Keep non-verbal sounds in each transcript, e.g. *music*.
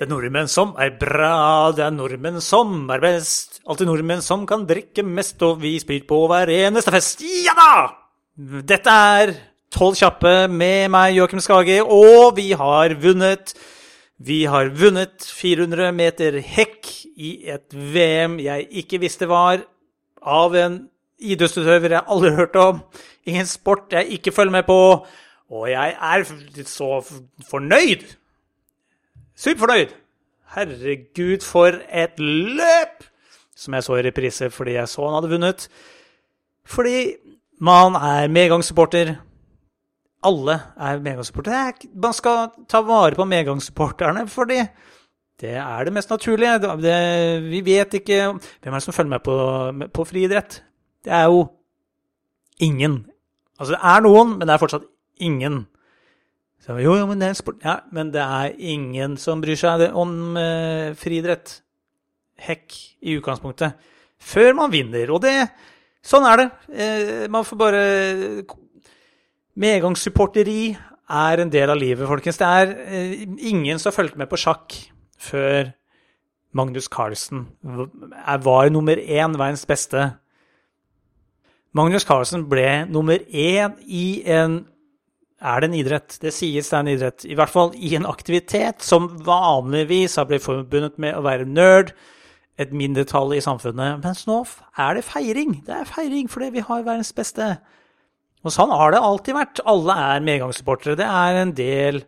Det er nordmenn som er bra, det er nordmenn som er best. Alltid nordmenn som kan drikke mest, og vi spyr på hver eneste fest. Ja da! Dette er Tolv kjappe med meg, Joakim Skage, og vi har vunnet. Vi har vunnet 400 meter hekk i et VM jeg ikke visste var, av en idrettsutøver jeg aldri har hørt om, i en sport jeg ikke følger med på, og jeg er så fornøyd Superfornøyd! Herregud, for et løp! Som jeg så i reprise fordi jeg så han hadde vunnet. Fordi man er medgangssupporter. Alle er medgangssupportere. Man skal ta vare på medgangssupporterne fordi det er det mest naturlige. Det, vi vet ikke Hvem er det som følger med på, på friidrett? Det er jo ingen. Altså, det er noen, men det er fortsatt ingen. Så, jo, jo, men det er sport. Ja, men det er ingen som bryr seg om eh, friidrett. Hekk i utgangspunktet. Før man vinner. Og det Sånn er det. Eh, man får bare Medgangssupporteri er en del av livet, folkens. Det er eh, ingen som har fulgt med på sjakk før Magnus Carlsen var nummer én, verdens beste. Magnus Carlsen ble nummer én i en er det en idrett. Det sies det er en idrett. I hvert fall i en aktivitet som vanligvis har blitt forbundet med å være nerd, et mindretall i samfunnet. Mens nå er det feiring. Det er feiring fordi vi har verdens beste. Og sånn har det alltid vært. Alle er medgangssupportere. Det er en del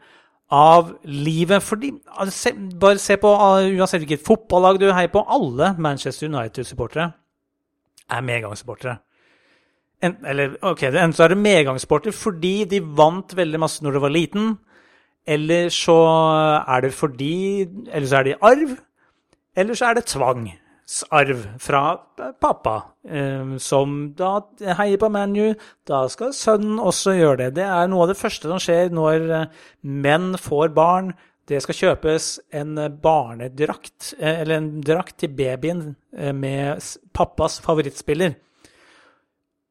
av livet. Fordi, bare se på uansett hvilket fotballag du heier på, alle Manchester United-supportere er medgangssupportere. En, eller ok, enten så er det medgangssporter fordi de vant veldig masse når du var liten, eller så er det fordi Eller så er det arv, eller så er det tvangsarv fra pappa, eh, som da heier på ManU. Da skal sønnen også gjøre det. Det er noe av det første som skjer når eh, menn får barn. Det skal kjøpes en barnedrakt, eh, eller en drakt til babyen eh, med pappas favorittspiller.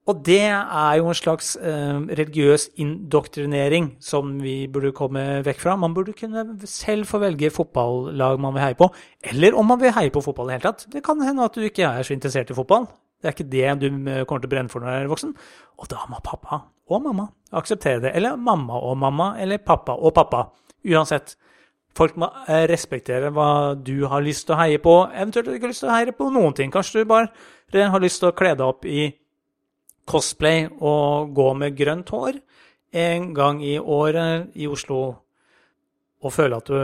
Og det er jo en slags eh, religiøs indoktrinering som vi burde komme vekk fra. Man burde kunne selv få velge fotballag man vil heie på, eller om man vil heie på fotball i det hele tatt. Det kan hende at du ikke er så interessert i fotball. Det er ikke det du eh, kommer til å brenne for når du er voksen. Og da må pappa og mamma akseptere det. Eller mamma og mamma, eller pappa og pappa. Uansett. Folk må eh, respektere hva du har lyst til å heie på, eventuelt ikke lyst til å heie på noen ting. Kanskje du bare har lyst til å kle deg opp i cosplay og gå med grønt hår en gang i året i Oslo og føle at du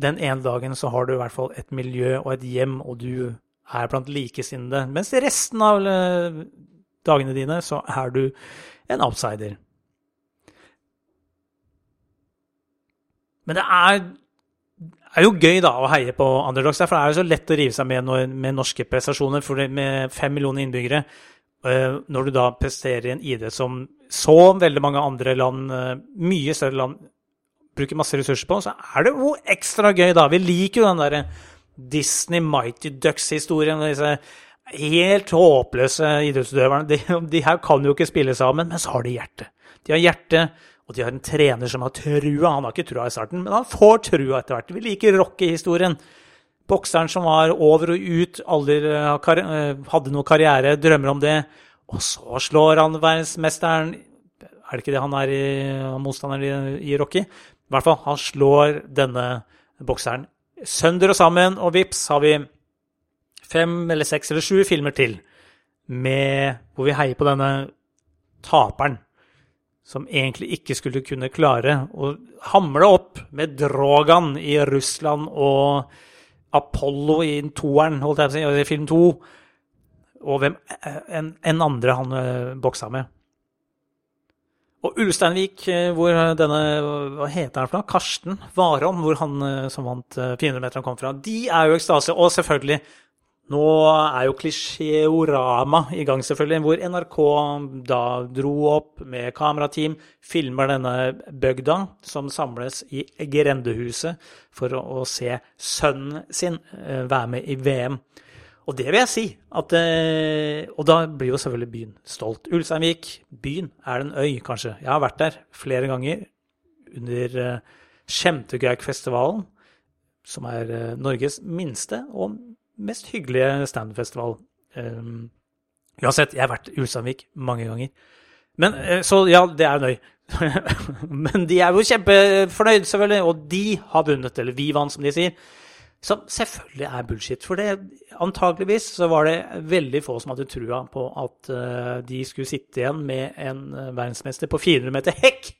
den ene dagen så har du i hvert fall et miljø og et hjem, og du er blant likesinnede. Mens resten av eh, dagene dine så er du en outsider. Men det er, er jo gøy da å heie på underdogs. Derfor er det så lett å rive seg med med norske prestasjoner. For med fem millioner innbyggere når du da presterer i en idrett som så veldig mange andre land, eh, mye større land, bruker masse ressurser på, så er det jo ekstra gøy, da. Vi liker jo den derre Disney Mighty Ducks-historien. Disse helt håpløse idrettsutøverne. De, de, her kan jo ikke spille sammen, men så har de hjerte. De har hjerte, og de har en trener som har trua. Han har ikke trua i starten, men han får trua etter hvert. Vi liker Rocky-historien. Bokseren som var over og ut, aldri eh, eh, hadde noe karriere, drømmer om det. Og så slår han verdensmesteren Er det ikke det han er i, motstanderen i, i Rocky? I hvert fall, han slår denne bokseren sønder og sammen, og vips har vi fem eller seks eller sju filmer til med, hvor vi heier på denne taperen som egentlig ikke skulle kunne klare å hamle opp med Drogan i Russland og Apollo i toeren, holdt jeg på å si, i film to, og hvem enn en andre han uh, boksa med. Og Ulsteinvik, eh, hvor denne Hva heter han for noe? Karsten Warholm, hvor han som vant uh, 400-meteren, kom fra. De er jo ekstase. Og selvfølgelig nå er jo Klisjeorama i gang, selvfølgelig, hvor NRK da dro opp med kamerateam, filmer denne bygda som samles i grendehuset for å, se sønnen sin eh, være med i VM. Og det vil jeg si. At, eh, og da blir jo selvfølgelig byen stolt. Ulsteinvik, byen, er en øy, kanskje? Jeg har vært der flere ganger under uh, Skjemtegaukfestivalen som er eh, Norges minste og mest hyggelige standup-festival. Um, uansett, jeg har vært i Ulsteinvik mange ganger. Men, eh, så ja, det er nøy. *laughs* Men de er jo kjempefornøyd, selvfølgelig, og de har vunnet, eller vi vant, som de sier. Som selvfølgelig er bullshit. For det, antakeligvis så var det veldig få som hadde trua på at uh, de skulle sitte igjen med en uh, verdensmester på 400 meter hekk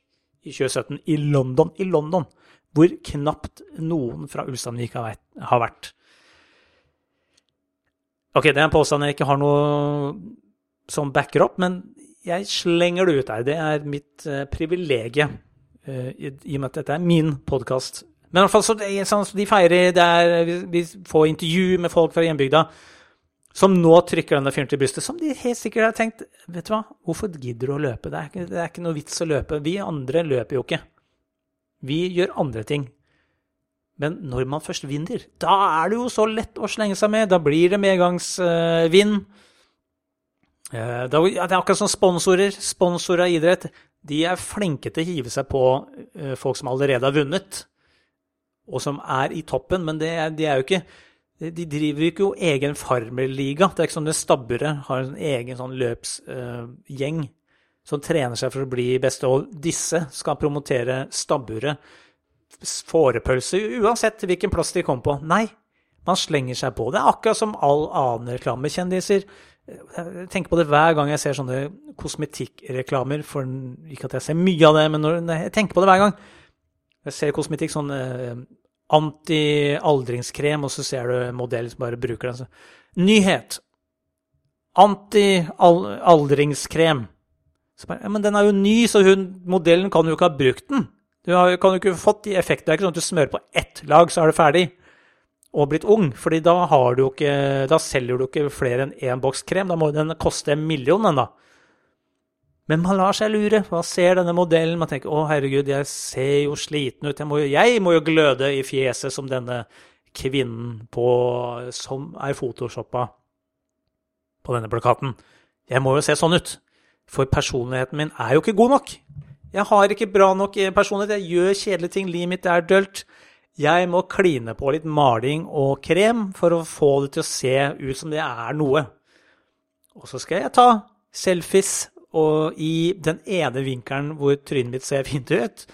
i 2017 i London. I London, hvor knapt noen fra Ulsteinvik har vært. Ok, det er en påstand jeg ikke har noe som backer opp, men jeg slenger det ut der. Det er mitt uh, privilegium, uh, i, i, og med at dette er min podkast. Men i hvert fall så, det, sånn, så de feirer der vi, vi, får intervju med folk fra hjembygda som nå trykker denne fyren til brystet, som de helt sikkert har tenkt Vet du hva, hvorfor gidder du å løpe? Det er, det er ikke noe vits å løpe. Vi andre løper jo ikke. Vi gjør andre ting. Men når man først vinner, da er det jo så lett å slenge seg med. Da blir det medgangsvind. Uh, Eh, det er akkurat som sponsorer. Sponsorer av idrett de er flinke til å hive seg på eh, folk som allerede har vunnet, og som er i toppen, men det, de er jo ikke De driver ikke egen farmerliga. Det er ikke sånn at Stabburet har en egen sånn løpsgjeng uh, som trener seg for å bli beste, og disse skal promotere stabburet fårepølse uansett hvilken plass de kommer på. Nei, man slenger seg på. Det er akkurat som all annen reklamekjendiser. Jeg tenker på det hver gang jeg ser sånne kosmetikkreklamer. For ikke at jeg ser mye av det, men når, jeg tenker på det hver gang. Jeg ser kosmetikk, sånn eh, anti-aldringskrem, og så ser du modell som bare bruker den. Nyhet! Anti-aldringskrem. Ja, men den er jo ny, så hun, modellen kan jo ikke ha brukt den. Du har, kan jo ikke fått de effektene. Det er ikke sånn at du smører på ett lag, så er det ferdig og blitt ung. fordi da, har du ikke, da selger du ikke flere enn én boks krem. Da må den koste en million, den da. Men man lar seg lure. Man ser denne modellen, man tenker 'Å, herregud, jeg ser jo sliten ut'. Jeg må jo, jeg må jo gløde i fjeset som denne kvinnen på, som er photoshoppa på denne plakaten. Jeg må jo se sånn ut. For personligheten min er jo ikke god nok. Jeg har ikke bra nok personlighet. Jeg gjør kjedelige ting. Livet mitt er dølt. Jeg må kline på litt maling og krem for å få det til å se ut som det er noe. Og så skal jeg ta selfies og i den ene vinkelen hvor trynet mitt ser *laughs* fint ut.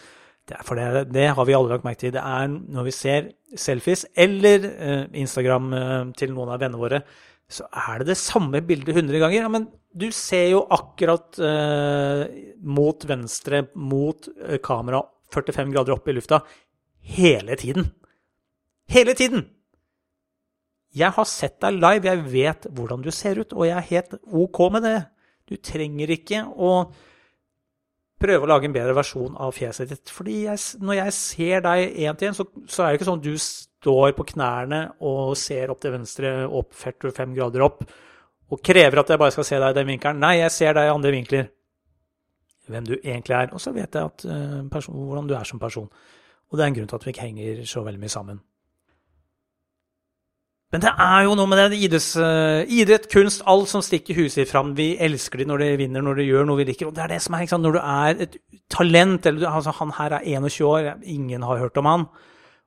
Det, det, det, har vi alle lagt merke til. Det er når vi ser selfies eller eh, Instagram eh, til noen av vennene våre, så er det det samme bildet 100 ganger. Ja, men du ser jo akkurat eh, mot venstre, mot eh, kamera 45 grader opp i lufta hele tiden. Hele tiden! Jeg har sett deg live, jeg vet hvordan du ser ut, og jeg er helt OK med det. Du trenger ikke å prøve å lage en bedre versjon av fjeset ditt. Fordi jeg, når jeg ser deg én til én, så, så, er det ikke sånn at du står på knærne og ser opp til venstre, opp 45 grader opp, og krever at jeg bare skal se deg i den vinkelen. Nei, jeg ser deg i andre vinkler. Hvem du egentlig er. Og så vet jeg at, uh, person, hvordan du er som person. Og det er en grunn til at vi ikke henger så veldig mye sammen. Men det er jo noe med det. Idretts, uh, idrett, kunst, alt som stikker huset fram. Vi elsker de når de vinner, når de gjør noe vi liker. Og det er det som er, ikke sant? Når du er et talent eller altså, Han her er 21 år, ingen har hørt om han.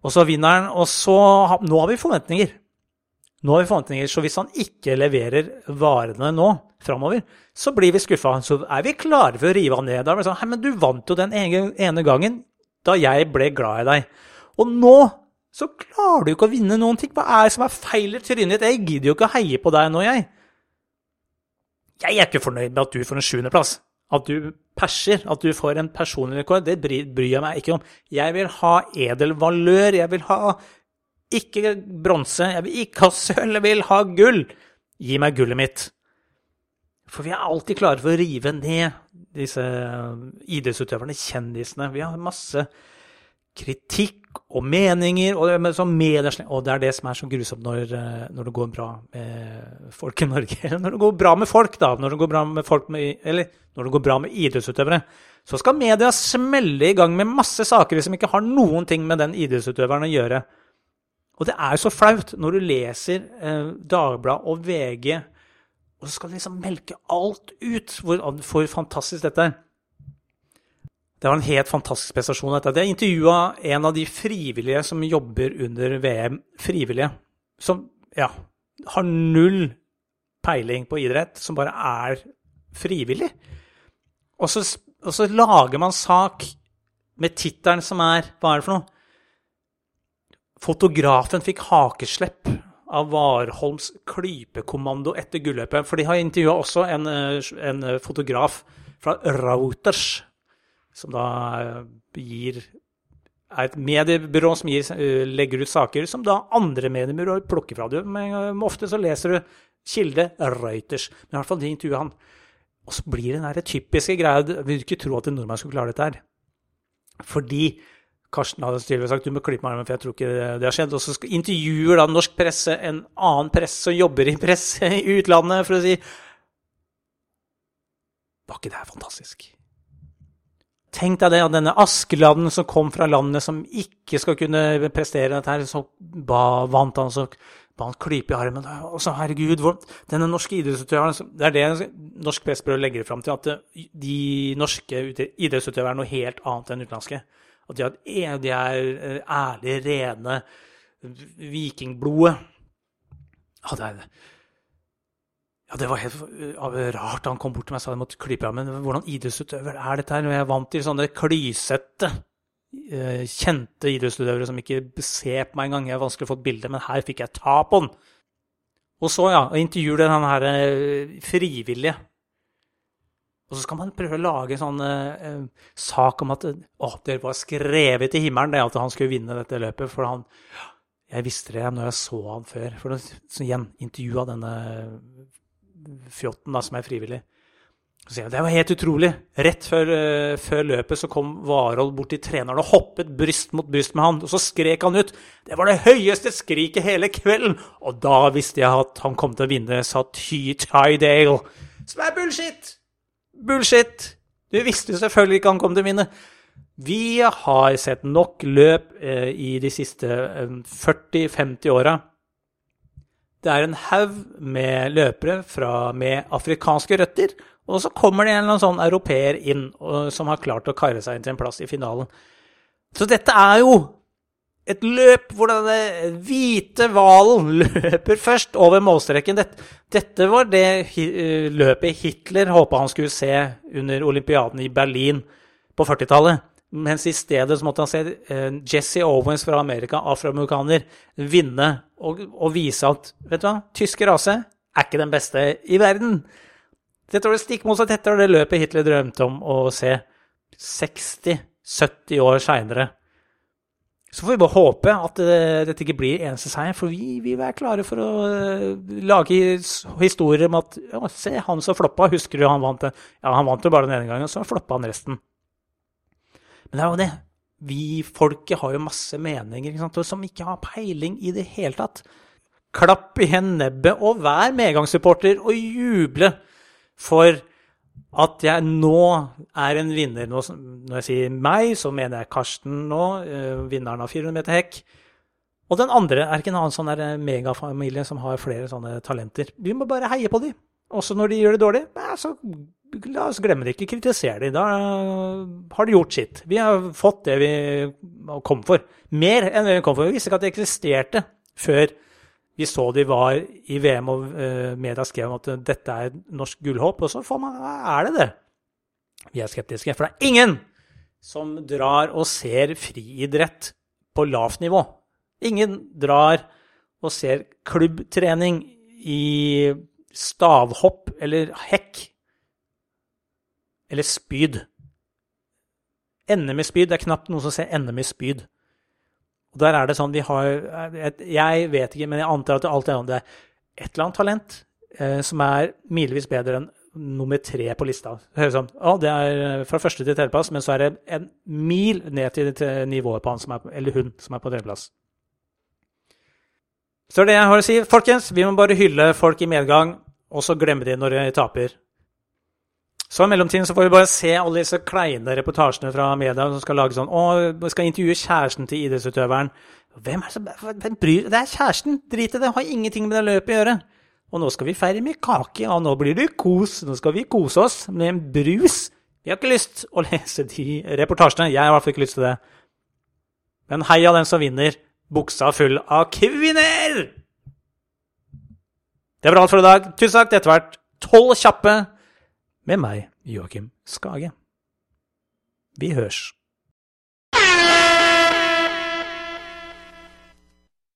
Og så vinner han, og så Nå har vi forventninger. Nå har vi forventninger, Så hvis han ikke leverer varene nå, framover, så blir vi skuffa. Så er vi klare for å rive han ned. Da blir det sånn Hei, men du vant jo den ene gangen da jeg ble glad i deg. Og nå så klarer du ikke å vinne noen ting. Hva er det som er feil i trynet ditt? Jeg gidder jo ikke å heie på deg nå, jeg. Jeg er ikke fornøyd med at du får en sjuendeplass. At du perser, at du får en personlig rekord, det bryr jeg meg ikke om. Jeg vil ha edel valør. Jeg vil ha ikke bronse, jeg vil ikke ha sølv, jeg vil ha gull. Gi meg gullet mitt. For vi er alltid klare for å rive ned disse idrettsutøverne, kjendisene. Vi har masse kritikk og meninger, og, sånn og det er det som er så grusomt når, eh, når, det går bra med folk i Norge. *laughs* Når det går bra med folk, da. Når det går bra med med, eller når det går bra med idrettsutøvere. Så skal media smelle i gang med masse saker som ikke har noen ting med den idrettsutøveren å gjøre. Og det er jo så flaut når du leser eh, Dagbladet og VG og så skal de liksom melke alt ut hvor, hvor fantastisk dette er. Det var en helt fantastisk prestasjon. dette. Jeg intervjua en av de frivillige som jobber under VM. Frivillige. Som ja, har null peiling på idrett, som bare er frivillig. Og så, og så lager man sak med tittelen som er Hva er det for noe? Fotografen fikk hakeslepp av Warholms klypekommando etter gulløpet. For de har intervjua også en, en, fotograf fra Rauters, som da gir er et mediebyrå som gir, legger ut saker som da andre mediebyråer plukker fra. Du, men ofte så leser du kilde Reuters, men i hvert fall de intervjuer han. Og så blir det den typiske greia Du vil ikke tro at en nordmann skulle klare dette her. Fordi Karsten hadde tidligere sagt du må klippe meg armen, for jeg tror ikke det har skjedd. Og så intervjuer da norsk presse en annen presse som jobber i presse i utlandet, for å si Var ikke det her fantastisk? Tenk deg det, at denne Askeladden som kom fra landet som ikke skal kunne prestere dette her, så ba, vant han, så ba han klype i armen. Og så, herregud, hvor, denne norske idrettsutøveren Det er det norsk press prøver å legge fram til, at de norske idrettsutøverne er noe helt annet enn utenlandske. At de, er, de er eh, ærlige, rene vikingblodet. Ja, det er ja, det var helt rart han kom bort til meg og sa jeg måtte klype av. Men hvordan idrettsutøver er dette her? Når jeg er vant til sånne klysete, eh, kjente idrettsutøvere som ikke ser på meg engang. Jeg har vanskelig å få et bilde, men her fikk jeg ta på den. Og så, ja, intervjuer den her eh, frivillige. Og så skal man prøve å lage en sånn eh, sak om at å, det var skrevet i himmelen det at han skulle vinne dette løpet. For han Jeg visste det når jeg så han før. For så igjen, intervjua denne fjotten da, som er frivillig. Så sier jeg, Det var helt utrolig. Rett før, uh, før løpet så kom Warhold bort til treneren og hoppet bryst mot bryst med han. Og så skrek han ut. Det var det høyeste skriket hele kvelden! Og da visste jeg at han kom til å vinne, sa Ty Tydale. Som er bullshit! Bullshit! Du visste jo selvfølgelig ikke han kom til å vinne. Vi har sett nok løp eh, i de siste eh, 40-50 åra. Det er en haug med løpere fra, med afrikanske røtter, og så kommer det en eller annen sånn europeer inn og, som har klart å kare seg inn til en plass i finalen. Så dette er jo et løp hvor denne hvite hvalen løper først over målstreken. Dette, dette var det eh, løpet Hitler håpa han skulle se under olympiaden i Berlin på 40-tallet. Mens i stedet så måtte han se uh, Jesse Owens fra Amerika, afroamerikaner, vinne og, og, vise at vet du hva, tyske rase er ikke den beste i verden. Dette var det stikk motsatt. Dette var det løpet Hitler drømte om å se 60-70 år seinere. Så får vi bare håpe at uh, dette ikke blir eneste seier, for vi, vil være klare for å uh, lage historier om at ja, se, han som floppa, husker du han vant det? Ja, han vant jo bare den ene gangen, så floppa han resten. Men det er jo det. Vi folket har jo masse meninger ikke sant, som ikke har peiling i det hele tatt. Klapp igjen nebbet og vær medgangssupporter og juble for at jeg nå er en vinner. Når jeg sier meg, så mener jeg Karsten nå, eh, vinneren av 400 meter hekk. Og den andre er ikke en annen sånn eh, megafamilie som har flere sånne talenter. Vi må bare heie på dem. Også når de gjør det dårlig, så la oss glemme det. Ikke kritisere dem. Da har de gjort sitt. Vi har fått det vi kom for. Mer enn det vi kom for. Vi visste ikke at det eksisterte før vi så de var i VM, og uh, media skrev om at dette er norsk gullhåp, og så får man, er det det. Vi er skeptiske, for det er ingen som drar og ser friidrett på lavt nivå. Ingen drar og ser klubbtrening i stavhopp eller hekk eller spyd. NM i spyd. Det er knapt noen som ser NM i spyd. Og der er det sånn vi har Jeg vet ikke, men jeg antar at det alltid er det er et eller annet talent eh, som er milevis bedre enn nummer tre på lista. Det høres sånn, å, det er fra første til tredjeplass, men så er det en mil ned til, til nivået på han som er, eller hun som er på tredjeplass. Så det er det jeg har å si. Folkens, vi må bare hylle folk i medgang, og så glemme de når de taper. Så i mellomtiden så får vi bare se alle disse kleine reportasjene fra media som skal lage sånn Å, skal intervjue kjæresten til idrettsutøveren. Hvem er det hvem bryr Det er kjæresten! Drit i det. Har ingenting med det løpet å gjøre. Og nå skal vi feire med kake, og nå blir det kos. Nå skal vi kose oss med en brus. Vi har ikke lyst å lese de reportasjene. Jeg har i hvert fall ikke lyst til det. Men heia den som vinner buksa full av kvinner! Det var alt for i dag. Tusen takk. Dette har vært Tolv kjappe med meg, Joakim Skage. Vi hørs.